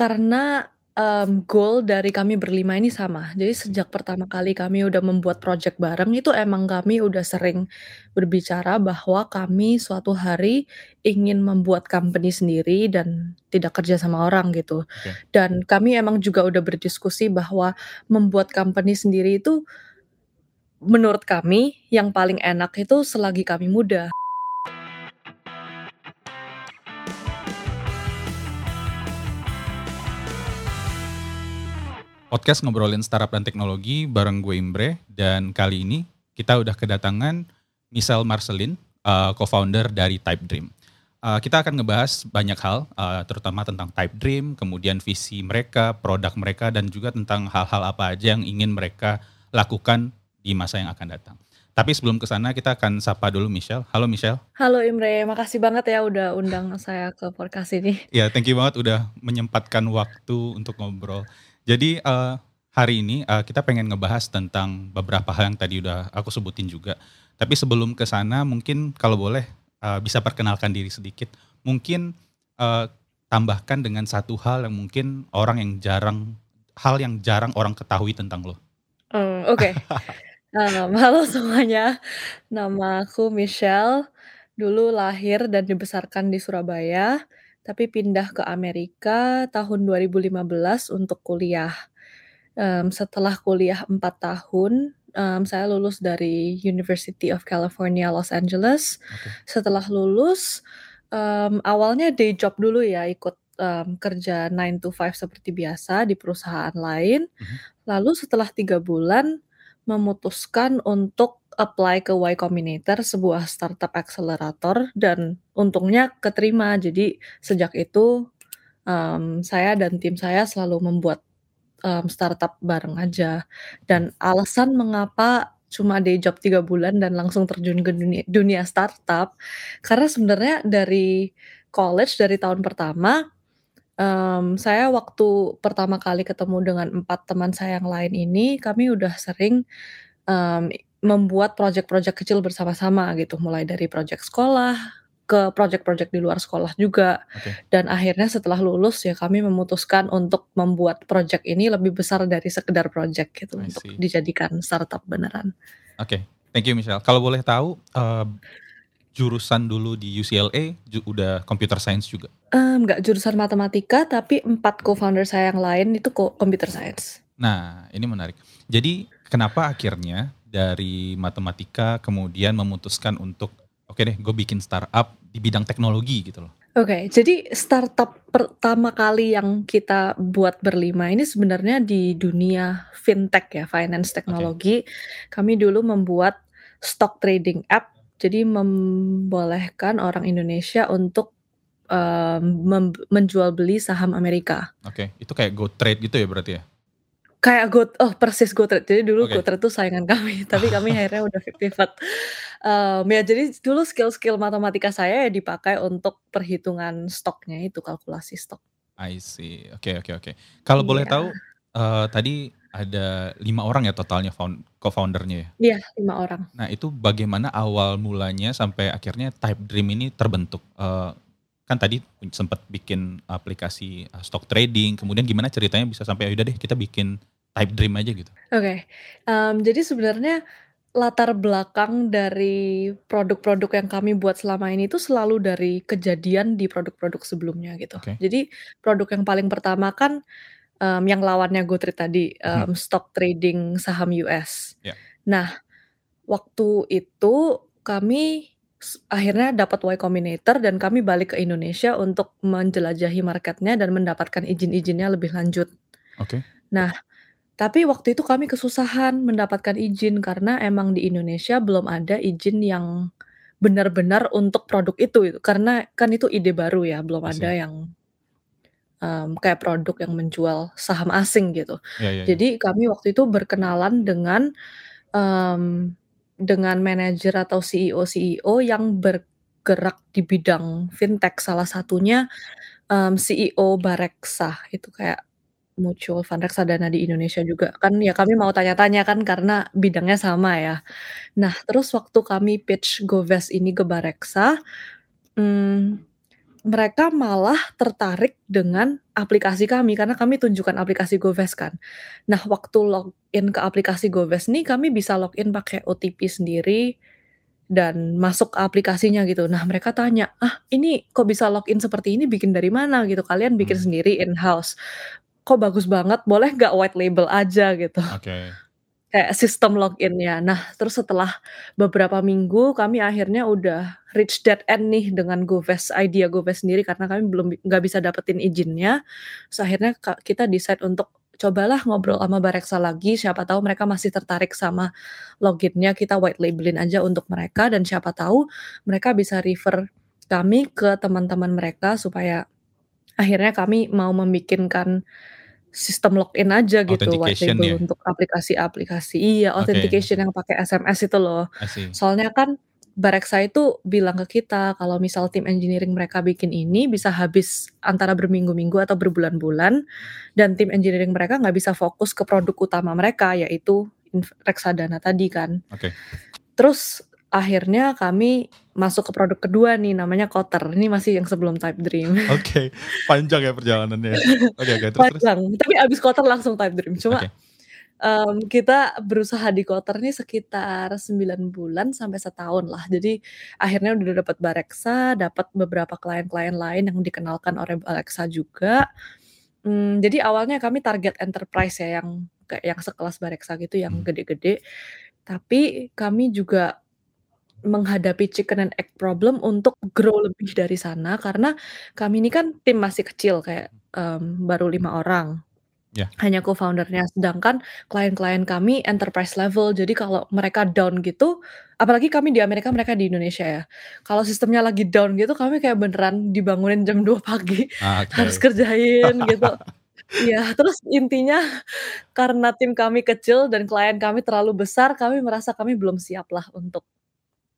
Karena, mmm, goal dari kami berlima ini sama. Jadi sejak pertama kali kami udah membuat project bareng itu emang kami udah sering berbicara bahwa kami suatu hari ingin membuat company sendiri dan tidak kerja sama orang gitu. Oke. Dan kami emang juga udah berdiskusi bahwa membuat company sendiri itu menurut kami yang paling enak itu selagi kami muda. Podcast ngobrolin startup dan teknologi bareng gue Imbre dan kali ini kita udah kedatangan Michelle Marcelin, uh, co-founder dari Type Dream. Uh, kita akan ngebahas banyak hal, uh, terutama tentang Type Dream, kemudian visi mereka, produk mereka, dan juga tentang hal-hal apa aja yang ingin mereka lakukan di masa yang akan datang. Tapi sebelum ke sana kita akan sapa dulu Michelle. Halo Michelle. Halo Imre, makasih banget ya udah undang saya ke podcast ini. Ya, thank you banget udah menyempatkan waktu untuk ngobrol. Jadi uh, hari ini uh, kita pengen ngebahas tentang beberapa hal yang tadi udah aku sebutin juga. Tapi sebelum ke sana mungkin kalau boleh uh, bisa perkenalkan diri sedikit. Mungkin uh, tambahkan dengan satu hal yang mungkin orang yang jarang hal yang jarang orang ketahui tentang lo. Hmm, oke. Um, halo semuanya, nama aku Michelle, dulu lahir dan dibesarkan di Surabaya, tapi pindah ke Amerika tahun 2015 untuk kuliah. Mmm, setelah kuliah 4 tahun, mmm, saya lulus dari University of California, Los Angeles. Oke. Setelah lulus, mmm, awalnya day job dulu ya, ikut, mmm, kerja 9 to 5 seperti biasa di perusahaan lain. Mhm. Lalu setelah 3 bulan, memutuskan untuk apply ke Y Combinator, sebuah startup accelerator dan untungnya keterima. Jadi sejak itu, mmm, saya dan tim saya selalu membuat, mmm, startup bareng aja. Dan alasan mengapa cuma day job 3 bulan dan langsung terjun ke dunia dunia startup, karena sebenarnya dari college, dari tahun pertama, mmm, saya waktu pertama kali ketemu dengan 4 teman saya yang lain ini, kami udah sering, mmm, membuat project-project kecil bersama-sama gitu, mulai dari project sekolah, ke project-project di luar sekolah juga. Oke. Dan akhirnya setelah lulus ya kami memutuskan untuk membuat project ini lebih besar dari sekedar project gitu, I untuk see. dijadikan startup beneran. Oke, thank you Michelle. Kalau boleh tahu, eee, jurusan dulu di UCLA ju udah computer science juga? Nggak jurusan matematika, tapi 4 co-founder saya yang lain itu ko computer science. Nah, ini menarik. Jadi kenapa akhirnya dari matematika kemudian memutuskan untuk, "Oke deh, gue bikin startup di bidang teknologi," gitu loh? Oke, jadi startup pertama kali yang kita buat berlima ini sebenarnya di dunia fintech ya, finance teknologi. Kami dulu membuat stock trading app, jadi membolehkan orang Indonesia untuk, mem menjual beli saham Amerika. Oke, itu kayak GoTrade gitu ya berarti ya? Kayak Got oh persis GoTrade. Jadi dulu Oke. GoTrade tuh saingan kami, tapi kami akhirnya udah pivot. Mmm, ya jadi dulu skill-skill matematika saya ya dipakai untuk perhitungan stoknya itu, kalkulasi stok. I see, oke oke oke. Kalau boleh Iya. tahu, eee, tadi ada 5 orang ya totalnya found co-founder-nya ya? Iya, 5 orang. Nah, itu bagaimana awal mulanya sampai akhirnya Type Dream ini terbentuk? Eee, kan tadi sempet bikin aplikasi, eee, stock trading, kemudian gimana ceritanya bisa sampai, "Ya udah deh kita bikin Type Dream aja," gitu? Oke, mmm, jadi sebenarnya latar belakang dari produk-produk yang kami buat selama ini tuh selalu dari kejadian di produk-produk sebelumnya gitu. Oke. Jadi produk yang paling pertama kan, mmm, yang lawannya GoTrade tadi, Mhm. mmm, stock trading saham US. Ya. Nah, waktu itu kami akhirnya dapat Y Combinator dan kami balik ke Indonesia untuk menjelajahi market-nya dan mendapatkan izin-izinnya lebih lanjut. Oke. Nah, tapi waktu itu kami kesusahan mendapatkan izin karena emang di Indonesia belum ada izin yang benar-benar untuk produk itu karena kan itu ide baru ya, belum ada yang, mmm, kayak produk yang menjual saham asing gitu. Ya ya ya. Jadi kami waktu itu berkenalan dengan, mmm, dengan manajer atau CEO-CEO yang bergerak di bidang fintech, salah satunya, mmm, CEO Bareksa, itu kayak mutual fund reksadana di Indonesia juga. Kan ya kami mau tanya-tanya kan karena bidangnya sama ya. Nah, terus waktu kami pitch GoVest ini ke Bareksa, mmm mereka malah tertarik dengan aplikasi kami, karena kami tunjukkan aplikasi GoVest kan. Nah, waktu login ke aplikasi GoVest nih, kami bisa login pakai OTP sendiri dan masuk ke aplikasinya gitu. Nah, mereka tanya, "Ah, ini kok bisa login seperti ini, bikin dari mana gitu? Kalian bikin Hmm. sendiri in-house? Kok bagus banget, boleh nggak white label aja?" Gitu. Oke. Kayak sistem login-nya. Nah, terus setelah beberapa minggu, kami akhirnya udah reach dead end nih dengan GoVest, idea GoVest sendiri karena kami belum nggak bisa dapetin izinnya. Terus akhirnya kita decide untuk cobalah ngobrol sama Bareksa lagi, siapa tahu mereka masih tertarik sama login-nya, kita white label-in aja untuk mereka dan siapa tahu mereka bisa refer kami ke teman-teman mereka supaya akhirnya kami mau membikinkan sistem login aja gitu, label ya? untuk aplikasi-aplikasi iya, authentication yang pakai SMS itu loh. Soalnya kan Bareksa itu bilang ke kita kalau misal tim engineering mereka bikin ini bisa habis antara berminggu-minggu atau berbulan-bulan, dan tim engineering mereka nggak bisa fokus ke produk utama mereka, yaitu reksadana tadi kan. Oke. Terus akhirnya kami masuk ke produk kedua nih, namanya Kotter. Ini masih yang sebelum Type Dream. Oke, panjang ya perjalanannya. Oke terus terus? Panjang, tapi abis Kotter langsung Type Dream. Cuma, Oke. mmm, kita berusaha di Kotter nih sekitar 9 bulan sampai setahun lah. Jadi akhirnya udah dapet Bareksa, dapat beberapa klien-klien lain yang dikenalkan oleh Bareksa juga. Mmm, jadi awalnya kami target enterprise ya, yang kayak yang sekelas Bareksa gitu, yang Hmm. gede-gede. Tapi kami juga menghadapi chicken and egg problem untuk grow lebih dari sana, karena kami ini kan tim masih kecil kayak, mmm, baru 5 orang. Ya. Hanya co-founder-nya, sedangkan klien-klien kami enterprise level. Jadi kalau mereka down gitu apalagi kami di Amerika, mereka di Indonesia ya. Kalau sistemnya lagi down gitu, kami kayak beneran dibangunin jam 2 pagi, Ah, harus oke. kerjain gitu. Iya, terus intinya karena tim kami kecil dan klien kami terlalu besar, kami merasa kami belum siap lah untuk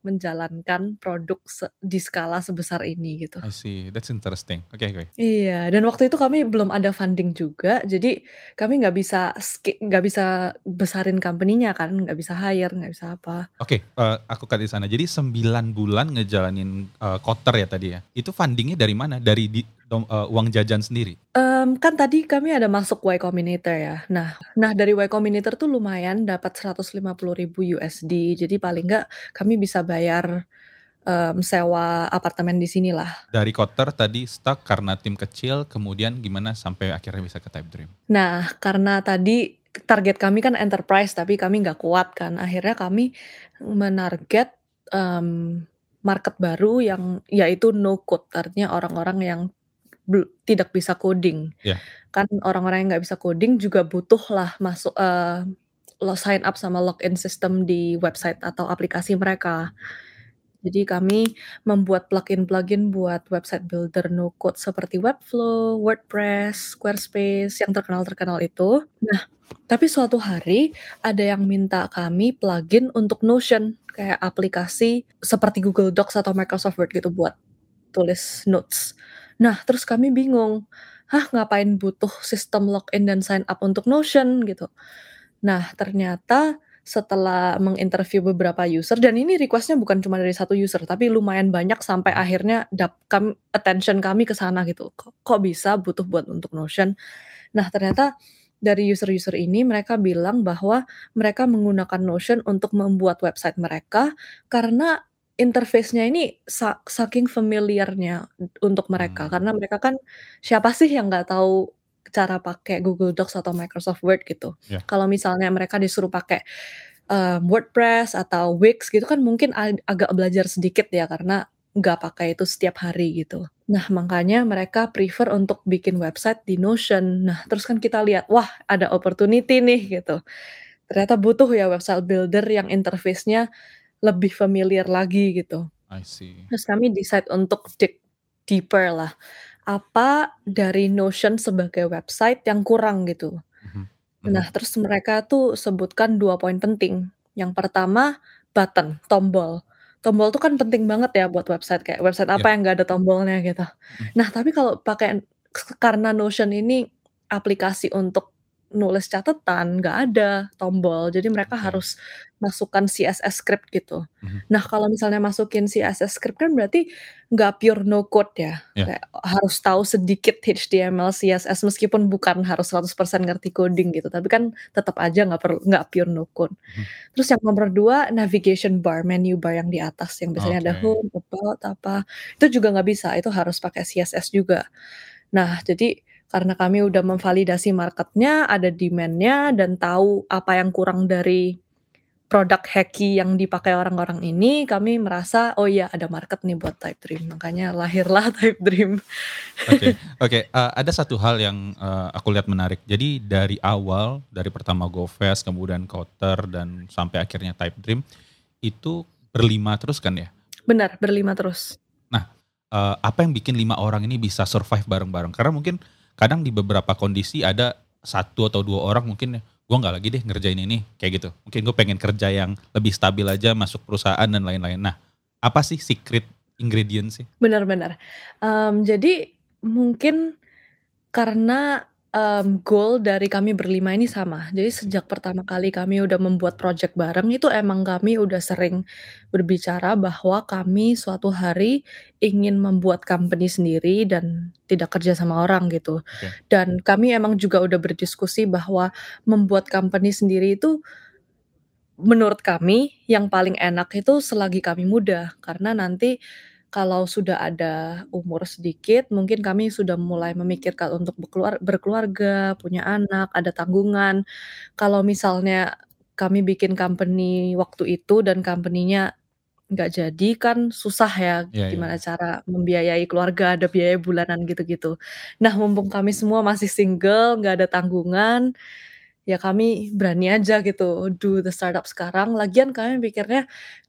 menjalankan produk se di skala sebesar ini gitu. I see, that's interesting. Oke oke. Iya, dan waktu itu kami belum ada funding juga, jadi kami nggak bisa nggak bisa besarin company-nya kan, nggak bisa hire, nggak bisa apa. Oke, eee, aku cut di sana. Jadi 9 bulan ngejalanin, eee, Kotter ya tadi ya? Itu funding-nya dari mana? Dari di dom eee, uang jajan sendiri? Mmm, kan tadi kami ada masuk Y Combinator ya. Nah nah dari Y Combinator tuh lumayan dapat $150.000, jadi paling nggak kami bisa bayar, mmm, sewa apartemen di sini lah. Dari Kotter tadi stuck karena tim kecil, kemudian gimana sampai akhirnya bisa ke Type Dream? Nah, karena tadi target kami kan enterprise, tapi kami nggak kuat kan, akhirnya kami menarget, mmm, market baru yang yaitu no code, artinya orang-orang yang bel tidak bisa coding. Ya. Kan orang-orang yang nggak bisa coding juga butuh lah masuk eee, lo sign up sama login system di website atau aplikasi mereka. Jadi kami membuat plugin-plugin buat website builder no code seperti Webflow, WordPress, Squarespace, yang terkenal-terkenal itu. Nah, tapi suatu hari ada yang minta kami plugin untuk Notion, kayak aplikasi seperti Google Docs atau Microsoft Word gitu buat tulis notes. Nah, terus kami bingung, "Hah, ngapain butuh sistem login dan sign up untuk Notion?" Gitu. Nah, ternyata setelah menginterview beberapa user dan ini request-nya bukan cuma dari 1 user, tapi lumayan banyak sampai akhirnya dap kam attention kami ke sana gitu, "Kok kok bisa butuh buat untuk Notion?" Nah, ternyata dari user-user ini mereka bilang bahwa mereka menggunakan Notion untuk membuat website mereka, karena interface-nya ini sa saking familiar-nya untuk mereka. Mmm. Karena mereka kan siapa sih yang nggak tahu cara pakai Google Docs atau Microsoft Word gitu. Ya. Kalau misalnya mereka disuruh pakai, mmm, WordPress atau Wix gitu kan mungkin ag agak belajar sedikit ya, karena nggak pakai itu setiap hari gitu. Nah, makanya mereka prefer untuk bikin website di Notion. Nah, terus kan kita lihat, wah ada opportunity nih gitu. Ternyata butuh ya website builder yang interface-nya lebih familiar lagi gitu. I see. Terus kami decide untuk dig deeper lah. Apa dari Notion sebagai website yang kurang gitu. Mhm Nah, mhm. terus mereka tuh sebutkan 2 poin penting. Yang pertama, button, tombol. Tombol tuh kan penting banget ya buat website, kayak website apa yang nggak ada tombolnya gitu. Mhm. Nah, tapi kalau pakai karena Notion ini aplikasi untuk nulis catatan, nggak ada tombol, jadi mereka Oke. harus masukkan CSS script gitu. Mhm. Nah, kalau misalnya masukin CSS script kan berarti nggak pure no code ya, kayak harus tahu sedikit HTML, CSS meskipun bukan harus 100% ngerti coding gitu, tapi kan tetep aja nggak perlu nggak pure no code. Mhm. Terus yang nomor 2 navigation bar, menu bar yang di atas yang biasanya ada Oke. home, about, apa, itu juga nggak bisa, itu harus pakai CSS juga. Nah, jadi karena kami udah memvalidasi market-nya, ada demand-nya, dan tahu apa yang kurang dari produk hacky yang dipakai orang-orang ini, kami merasa, "Oh iya, ada market nih buat Typedream." Makanya lahirlah Typedream. Oke oke, eee, ada satu hal yang, eee, aku lihat menarik. Jadi dari awal, dari pertama GoFast, kemudian Kotter, dan sampai akhirnya Typedream, itu berlima terus kan ya? Benar, berlima terus. Nah, eee, apa yang bikin 5 orang ini bisa survive bareng-bareng? Karena mungkin kadang di beberapa kondisi ada 1 atau 2 orang mungkin, "Gua nggak lagi deh ngerjain ini," kayak gitu. Mungkin gue pengen kerja yang lebih stabil aja, masuk perusahaan dan lain-lain. Nah, apa sih secret ingredient sih? Benar benar. Mmm, jadi mungkin karena, mmm, goal dari kami berlima ini sama. Jadi sejak pertama kali kami udah membuat project bareng itu emang kami udah sering berbicara bahwa kami suatu hari ingin membuat company sendiri dan tidak kerja sama orang gitu. Oke. Dan kami emang juga udah berdiskusi bahwa membuat company sendiri itu menurut kami yang paling enak itu selagi kami muda, karena nanti kalau sudah ada umur sedikit, mungkin kami sudah mulai memikirkan untuk berkeluar berkeluarga, punya anak, ada tanggungan. Kalau misalnya kami bikin company waktu itu dan company-nya nggak jadi kan susah ya, Iya iya gimana iya. cara membiayai keluarga, ada biaya bulanan gitu-gitu. Nah, mumpung kami semua masih single, nggak ada tanggungan, ya kami berani aja gitu do the startup sekarang. Lagian kami pikirnya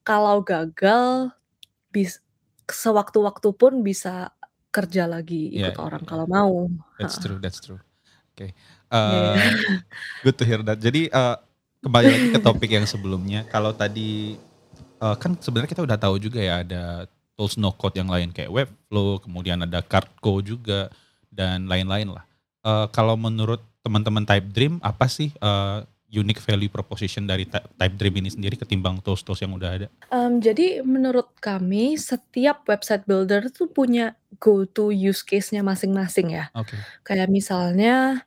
kalau gagal bis sewaktu-waktu pun bisa kerja lagi Iya ikut iya orang iya. kalau mau, That's true that's true. Oke, Iya. eee, good to hear that. Jadi, eee, kembali lagi ke topik yang sebelumnya, kalau tadi, eee, kan sebenarnya kita udah tahu juga ya ada tools no code yang lain kayak Webflow, kemudian ada Cartco juga, dan lain-lain lah. Eee, kalau menurut teman-teman Typedream, apa sih, eee, unique value proposition dari Ty Typedream ini sendiri ketimbang tools-tools yang udah ada? Mmm, jadi menurut kami setiap website builder tuh punya go to use case-nya masing-masing ya. Oke. Kayak misalnya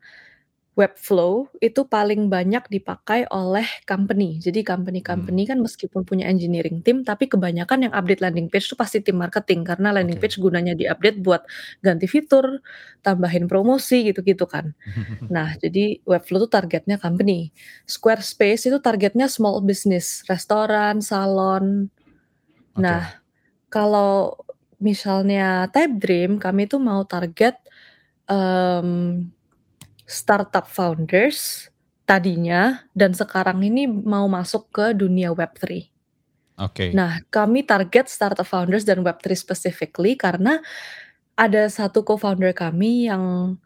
Webflow itu paling banyak dipakai oleh company. Jadi company-company kan meskipun punya engineering team, tapi kebanyakan yang update landing page itu pasti tim marketing, karena landing Oke. page gunanya di-update buat ganti fitur, tambahin promosi, gitu-gitu kan. Nah, jadi Webflow itu targetnya company. Squarespace itu targetnya small business, restoran, salon. Oke. Nah, kalau misalnya Typedream, kami tuh mau target, mmm, startup founders tadinya dan sekarang ini mau masuk ke dunia Web3. Oke. Nah, kami target startup founders dan Web3 specifically karena ada satu co-founder kami yang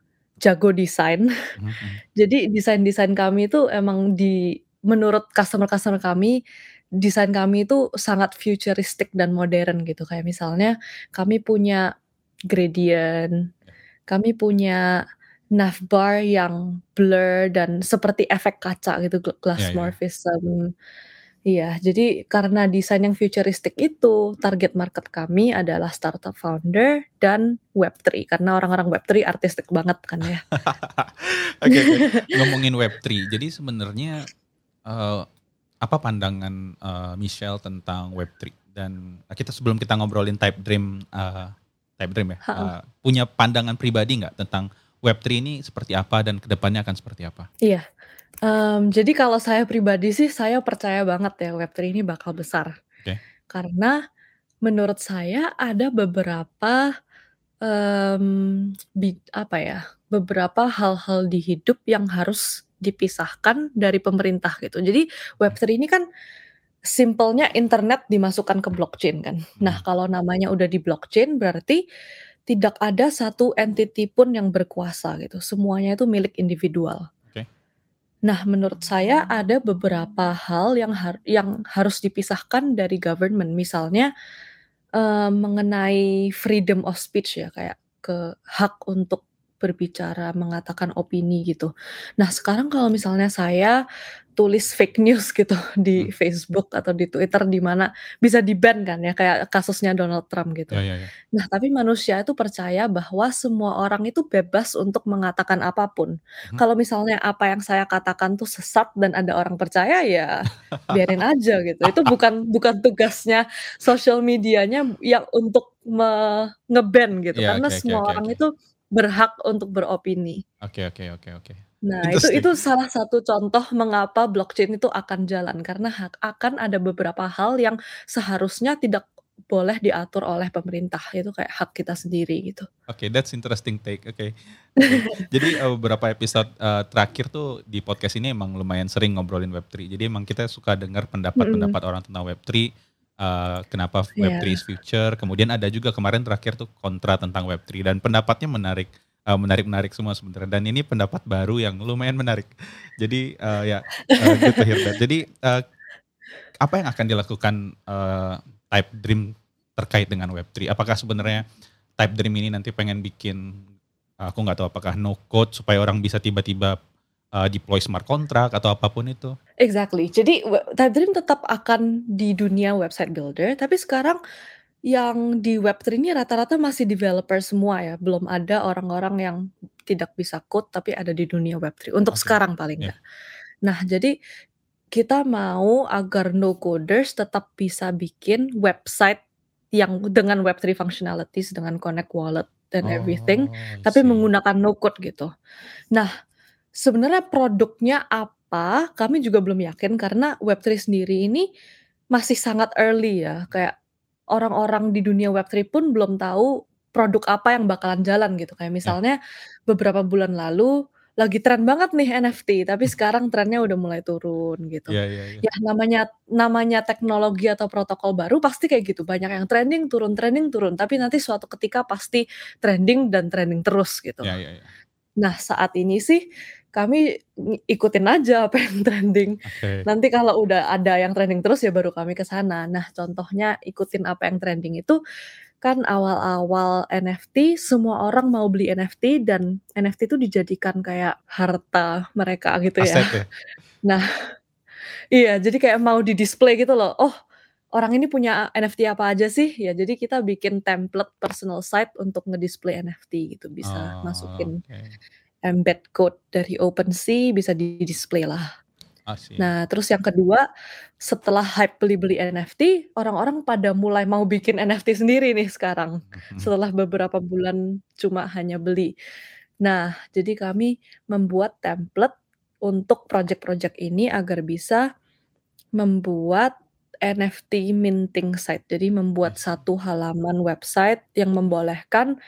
jago desain. Mhm mhm. Jadi desain-desain kami itu emang di menurut customer-customer kami, desain kami itu sangat futuristic dan modern gitu. Kayak misalnya kami punya gradient, kami punya navbar yang blur dan seperti efek kaca gitu, gla glass iya. morphism. Iya, jadi karena desain yang futuristic itu, target market kami adalah startup founder dan Web3, karena orang-orang Web3 artistik banget kan ya. Oke oke, ngomongin Web3, jadi sebenarnya, eee, apa pandangan, eee, Michelle tentang Web3? Dan kita sebelum kita ngobrolin Typedream, eee, Typedream ya, Heeh. eee, punya pandangan pribadi nggak tentang Web3 ini seperti apa dan ke depannya akan seperti apa? Iya, mmm, jadi kalau saya pribadi sih, saya percaya banget ya Web3 ini bakal besar. Oke. Karena menurut saya ada beberapa, mmm, bi apa ya, beberapa hal-hal di hidup yang harus dipisahkan dari pemerintah gitu. Jadi Oke. Web3 ini kan simpelnya internet dimasukkan ke blockchain kan. Nah, Mhm. kalau namanya udah di blockchain berarti tidak ada satu entity pun yang berkuasa gitu, semuanya itu milik individual. Oke. Nah, menurut saya ada beberapa hal yang har yang harus dipisahkan dari government. Misalnya, eee, mengenai freedom of speech ya, kayak ke hak untuk berbicara, mengatakan opini gitu. Nah sekarang kalau misalnya saya tulis fake news gitu di Mhm. Facebook atau di Twitter di mana bisa di-ban kan ya kayak kasusnya Donald Trump Ya gitu. ya ya. Nah tapi manusia itu percaya bahwa semua orang itu bebas untuk mengatakan apa pun. Mhm. Kalau misalnya apa yang saya katakan tuh sesat dan ada orang percaya ya biarin aja gitu. Itu bukan bukan tugasnya sosial medianya yang untuk me nge-ban gitu Iya, karena oke semua oke orang oke. itu berhak untuk beropini. Oke oke oke oke. Nah itu Interesting. itu salah satu contoh mengapa blockchain itu akan jalan karena hak akan ada beberapa hal yang seharusnya tidak boleh diatur oleh pemerintah, itu kayak hak kita sendiri gitu. Oke, that's interesting take, oke oke. Jadi, eee, beberapa episode, eee, terakhir tuh di podcast ini emang lumayan sering ngobrolin Web3. Jadi emang kita suka dengar pendapat-pendapat orang tentang Web3, eee, kenapa Web3 Iya. is future, kemudian ada juga kemarin terakhir tuh kontra tentang Web3 dan pendapatnya menarik, menarik-menarik semua sebenarnya dan ini pendapat baru yang lumayan menarik. Jadi, eee, ya, that. Jadi, eee, apa yang akan dilakukan, eee, Type Dream terkait dengan Web3? Apakah sebenarnya Type Dream ini nanti pengen bikin, aku nggak tahu apakah no code supaya orang bisa tiba-tiba, eee, deploy smart contract atau apa pun itu? Exactly. Jadi Type Dream tetap akan di dunia website builder, tapi sekarang yang di Web3 ini rata-rata masih developer semua ya, belum ada orang-orang yang tidak bisa code tapi ada di dunia Web3, untuk Oke, sekarang paling ya. nggak. Nah jadi kita mau agar no coders tetap bisa bikin website yang dengan Web3 functionalities, dengan connect wallet dan everything, Oh, I tapi see. menggunakan no code gitu. Nah, sebenarnya produknya apa, kami juga belum yakin karena Web3 sendiri ini masih sangat early ya, kayak orang-orang di dunia Web3 pun belum tahu produk apa yang bakalan jalan gitu. Kayak Ya. misalnya beberapa bulan lalu lagi tren banget nih NFT, tapi Mmm. sekarang trennya udah mulai turun gitu. Iya iya iya. Ya namanya namanya teknologi atau protokol baru pasti kayak gitu, banyak yang trending, turun trending, turun, tapi nanti suatu ketika pasti trending dan trending terus gitu. Ya ya ya. Nah saat ini sih kami ikutin aja apa yang trending. Oke. Nanti kalau udah ada yang trending terus ya baru kami ke sana. Nah contohnya ikutin apa yang trending itu, kan awal-awal NFT semua orang mau beli NFT dan NFT itu dijadikan kayak harta mereka gitu ya. Aset ya? Nah iya, jadi kayak mau di-display gitu loh, "Oh orang ini punya NFT apa aja sih?" Ya jadi kita bikin template personal site untuk nge-display NFT gitu, bisa Oh, masukin oke. Embed code dari OpenSea bisa di-display lah. I see. Nah terus yang kedua, setelah hype beli-beli NFT, orang-orang pada mulai mau bikin NFT sendiri nih sekarang, Mhm. setelah beberapa bulan cuma hanya beli. Nah jadi kami membuat template untuk project-project ini agar bisa membuat NFT minting site. Jadi membuat satu halaman website yang membolehkan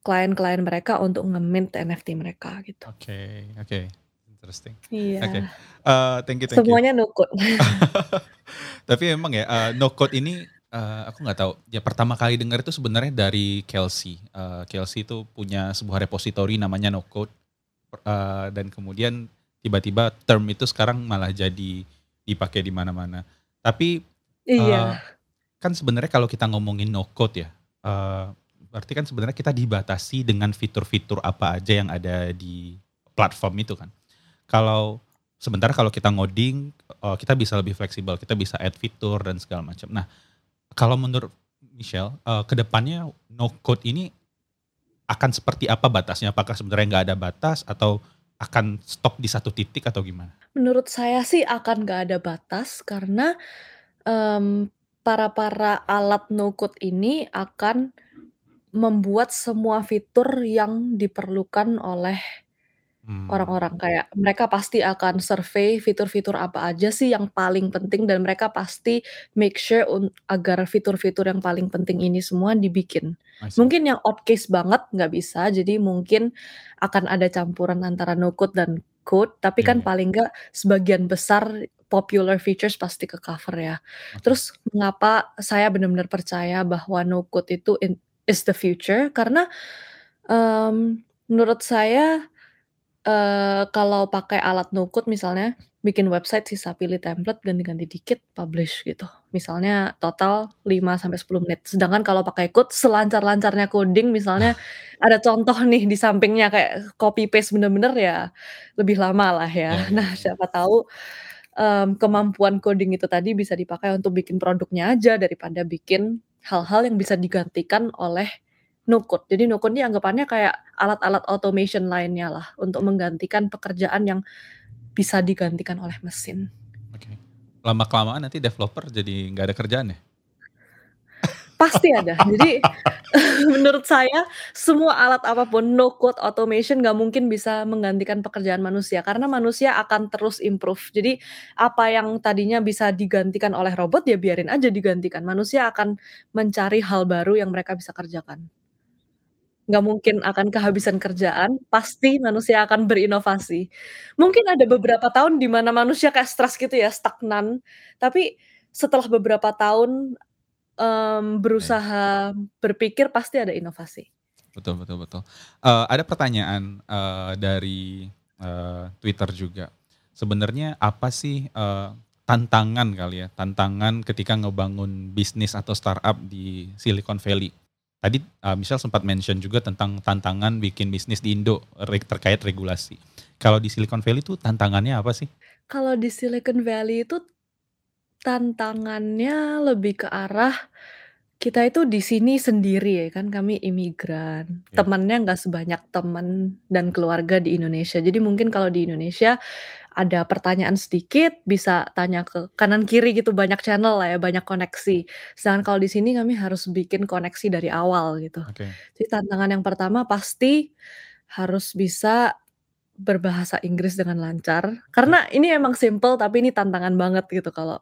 klien-klien mereka untuk nge-mint NFT mereka gitu. Oke oke, interesting. Iya. Oke, eee, thank you thank you. Semuanya no code. Tapi memang ya, eee, no code ini, eee, aku nggak tahu, ya pertama kali dengar itu sebenarnya dari Kelsey. Eee, Kelsey itu punya sebuah repository namanya no code, eee, dan kemudian tiba-tiba term itu sekarang malah jadi dipakai di mana-mana. Tapi, Iya. kan sebenarnya kalau kita ngomongin no code ya, eee, berarti kan sebenarnya kita dibatasi dengan fitur-fitur apa aja yang ada di platform itu kan. Kalau sementara kalau kita ngoding, eee, kita bisa lebih fleksibel, kita bisa add fitur dan segala macam. Nah, kalau menurut Michelle, eee, ke depannya no code ini akan seperti apa batasnya? Apakah sebenarnya nggak ada batas atau akan stop di satu titik atau gimana? Menurut saya sih akan nggak ada batas karena, mmm, para-para alat no code ini akan membuat semua fitur yang diperlukan oleh Mmm. orang-orang. Kayak mereka pasti akan survei fitur-fitur apa aja sih yang paling penting dan mereka pasti make sure un agar fitur-fitur yang paling penting ini semua dibikin. I see. Mungkin yang out case banget nggak bisa, jadi mungkin akan ada campuran antara no code dan code, tapi Iya kan iya. paling nggak sebagian besar popular features pasti ke-cover ya. Oke. Terus mengapa saya benar-benar percaya bahwa no code itu in is the future, karena, mmm, menurut saya Eee, kalau pakai alat no-code misalnya, bikin website sisa pilih template, ganti-ganti dikit, publish gitu. Misalnya total 5-10 menit. Sedangkan kalau pakai code, selancar-lancarnya coding misalnya ada contoh nih di sampingnya kayak copy paste bener-bener ya lebih lama lah Ya ya. ya Nah, ya. siapa tahu, mmm, kemampuan coding itu tadi bisa dipakai untuk bikin produknya aja daripada bikin hal-hal yang bisa digantikan oleh no-code. Jadi no-code ini anggapannya kayak alat-alat automation lainnya lah untuk menggantikan pekerjaan yang bisa digantikan oleh mesin. Oke. Lama-kelamaan nanti developer jadi nggak ada kerjaan ya? Pasti ada. Jadi menurut saya semua alat apa pun, no-code, automation nggak mungkin bisa menggantikan pekerjaan manusia, karena manusia akan terus improve. Jadi apa yang tadinya bisa digantikan oleh robot, ya biarin aja digantikan. Manusia akan mencari hal baru yang mereka bisa kerjakan. Nggak mungkin akan kehabisan kerjaan, pasti manusia akan berinovasi. Mungkin ada beberapa tahun di mana manusia kayak stres gitu ya, stagnan, tapi setelah beberapa tahun, Oke. berusaha berpikir pasti ada inovasi. Betul betul betul. Eee, ada pertanyaan, eee, dari, eee, Twitter juga. Sebenarnya apa sih, eee, tantangan kali ya, tantangan ketika ngebangun bisnis atau startup di Silicon Valley? Tadi, eee, Michelle sempat mention juga tentang tantangan bikin bisnis di Indo, terkait regulasi. Kalau di Silicon Valley tuh tantangannya apa sih? Kalau di Silicon Valley itu tantangannya lebih ke arah, kita itu di sini sendiri ya kan, kami imigran, Ya. temennya nggak sebanyak temen dan keluarga di Indonesia. Jadi mungkin kalau di Indonesia ada pertanyaan sedikit, bisa tanya ke kanan kiri gitu, banyak channel lah ya, banyak koneksi. Sedangkan kalau di sini kami harus bikin koneksi dari awal gitu. Oke. Jadi tantangan yang pertama pasti harus bisa berbahasa Inggris dengan lancar, Oke. karena ini emang simpel tapi ini tantangan banget gitu kalau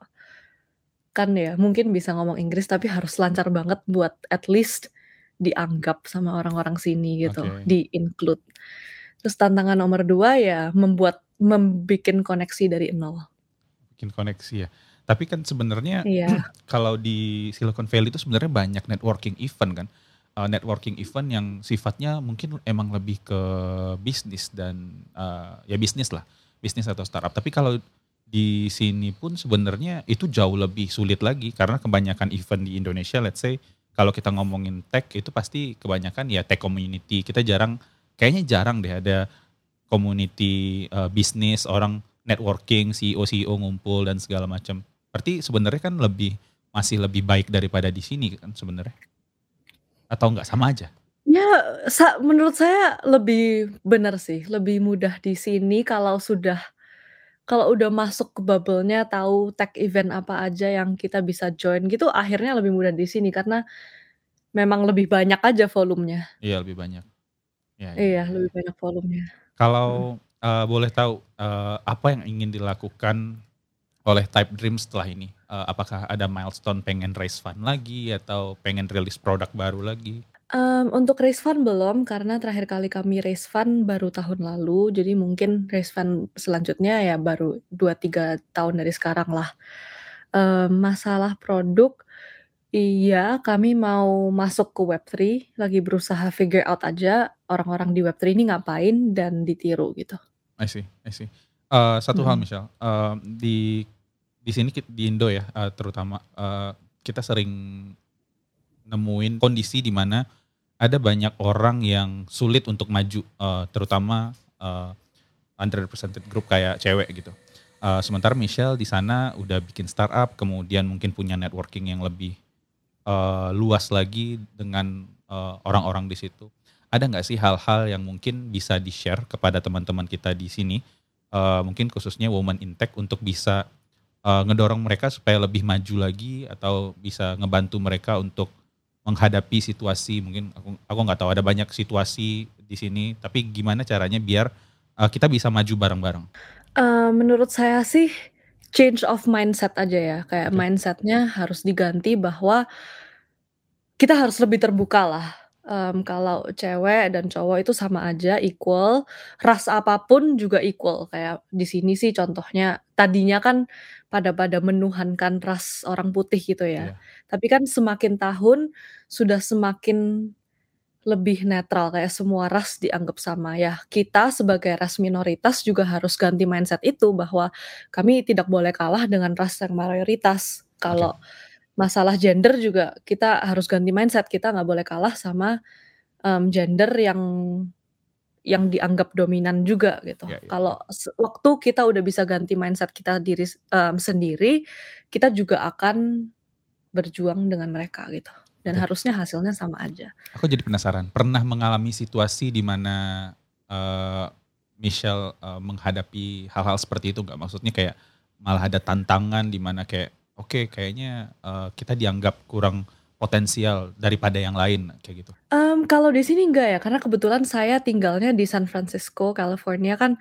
kan ya mungkin bisa ngomong Inggris tapi harus lancar banget buat at least dianggap sama orang-orang sini gitu, Oke. di-include. Terus tantangan nomor 2 ya membuat mem bikin koneksi dari nol. Bikin koneksi ya. Tapi kan sebenarnya Iya. kalau di Silicon Valley itu sebenarnya banyak networking event kan, eee, networking event yang sifatnya mungkin emang lebih ke bisnis dan, eee, ya bisnis lah, bisnis atau startup. Tapi kalau di sini pun sebenarnya itu jauh lebih sulit lagi karena kebanyakan event di Indonesia let's say kalau kita ngomongin tech itu pasti kebanyakan ya tech community. Kita jarang kayaknya jarang deh ada community, eee, bisnis, orang networking, CEO-CEO ngumpul dan segala macam. Berarti sebenarnya kan lebih masih lebih baik daripada di sini kan sebenarnya? Atau nggak, sama aja? Ya, menurut saya lebih bener sih, lebih mudah di sini kalau sudah kalau udah masuk ke bubble-nya, tahu tech event apa aja yang kita bisa join gitu, akhirnya lebih mudah di sini karena memang lebih banyak aja volumenya. Iya, lebih banyak. Ya ya Iya, ya lebih ya. banyak volumenya. Kalau, eee, boleh tahu, eee, apa yang ingin dilakukan oleh Type Dream setelah ini? Eee, apakah ada milestone pengen raise fund lagi atau pengen rilis produk baru lagi? Mmm, untuk raise fund belum, karena terakhir kali kami raise fund baru tahun lalu, jadi mungkin raise fund selanjutnya ya baru 2, 3 tahun dari sekarang lah. Eee, masalah produk, iya kami mau masuk ke Web3, lagi berusaha figure out aja orang-orang di Web3 ini ngapain dan ditiru gitu. I see I see. Eee, satu hal Mhm. Michelle, eee, di di sini kit di Indo ya, eee, terutama, eee, kita sering nemuin kondisi di mana ada banyak orang yang sulit untuk maju, eee, terutama, eee, underrepresented group kayak cewek gitu. Eee, sementara Michelle di sana udah bikin startup, kemudian mungkin punya networking yang lebih, eee, luas lagi dengan, eee, orang-orang di situ. Ada nggak sih hal-hal yang mungkin bisa di-share kepada teman-teman kita di sini, eee, mungkin khususnya women in tech untuk bisa, eee, ngedorong mereka supaya lebih maju lagi atau bisa ngebantu mereka untuk menghadapi situasi mungkin aku aku nggak tahu ada banyak situasi di sini, tapi gimana caranya biar, eee, kita bisa maju bareng-bareng? Eee, menurut saya sih change of mindset aja ya, kayak Oke. mindset-nya harus diganti bahwa kita harus lebih terbuka lah, mmm, kalau cewek dan cowok itu sama aja, equal, ras apa pun juga equal. Kayak di sini sih contohnya, tadinya kan pada pada menuhankan ras orang putih gitu ya. Iya. Tapi kan semakin tahun sudah semakin lebih netral, kayak semua ras dianggap sama. Ya kita sebagai ras minoritas juga harus ganti mindset itu, bahwa kami tidak boleh kalah dengan ras yang mayoritas. Kalau masalah gender juga kita harus ganti mindset, kita nggak boleh kalah sama, mmm, gender yang yang dianggap dominan juga gitu. Ya ya ya. Kalau waktu kita udah bisa ganti mindset kita diri mmm, sendiri, kita juga akan berjuang dengan mereka gitu, dan Oke. harusnya hasilnya sama aja. Aku jadi penasaran, pernah mengalami situasi di mana, eee, Michelle, eee, menghadapi hal-hal seperti itu nggak? Maksudnya kayak malah ada tantangan di mana kayak, oke kayaknya, eee, kita dianggap kurang potensial daripada yang lain, kayak gitu? Mmm, kalau di sini enggak ya, karena kebetulan saya tinggalnya di San Francisco, California kan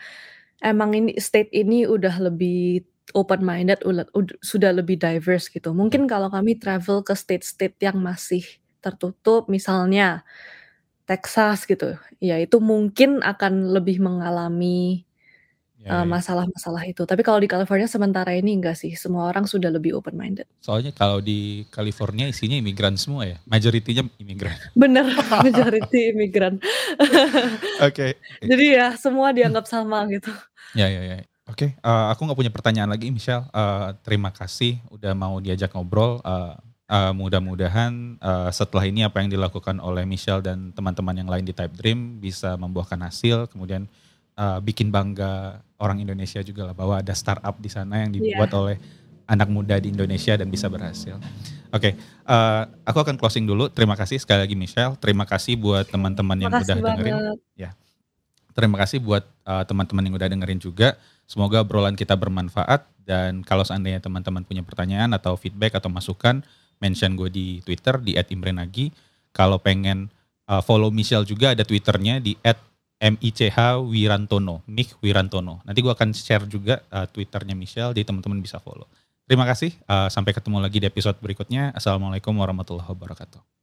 emang ini state ini udah lebih open minded, sudah lebih diverse gitu. Mungkin kalau kami travel ke state-state yang masih tertutup, misalnya Texas gitu, ya itu mungkin akan lebih mengalami, Ya eee, ya ya. masalah-masalah itu. Tapi kalau di California sementara ini enggak sih, semua orang sudah lebih open minded. Soalnya kalau di California isinya imigran semua ya, majority-nya imigran. Bener, majority imigran. Oke. Jadi ya semua dianggap sama gitu. Ya ya ya. Oke, eee, aku nggak punya pertanyaan lagi Michelle, eee, terima kasih udah mau diajak ngobrol, eee eee, mudah-mudahan, eee, setelah ini apa yang dilakukan oleh Michelle dan teman-teman yang lain di Type Dream bisa membuahkan hasil, kemudian, eee, bikin bangga orang Indonesia jugalah bahwa ada startup di sana yang dibuat Iya. oleh anak muda di Indonesia dan bisa berhasil. Oke, eee, aku akan closing dulu, terima kasih sekali lagi Michelle, terima kasih buat teman-teman yang udah dengerin banget. ya. Terima kasih buat, eee, teman-teman yang udah dengerin juga, semoga obrolan kita bermanfaat dan kalau seandainya teman-teman punya pertanyaan atau feedback atau masukan, mention gue di Twitter di @imbre_nagy. Kalau pengen, eee, follow Michelle juga ada Twitter-nya di Mich Wirantono. Nanti gue akan share juga, eee, Twitter-nya Michelle, jadi teman-teman bisa follow. Terima kasih, eee, sampai ketemu lagi di episode berikutnya. Assalamualaikum warahmatullahi wabarakatuh.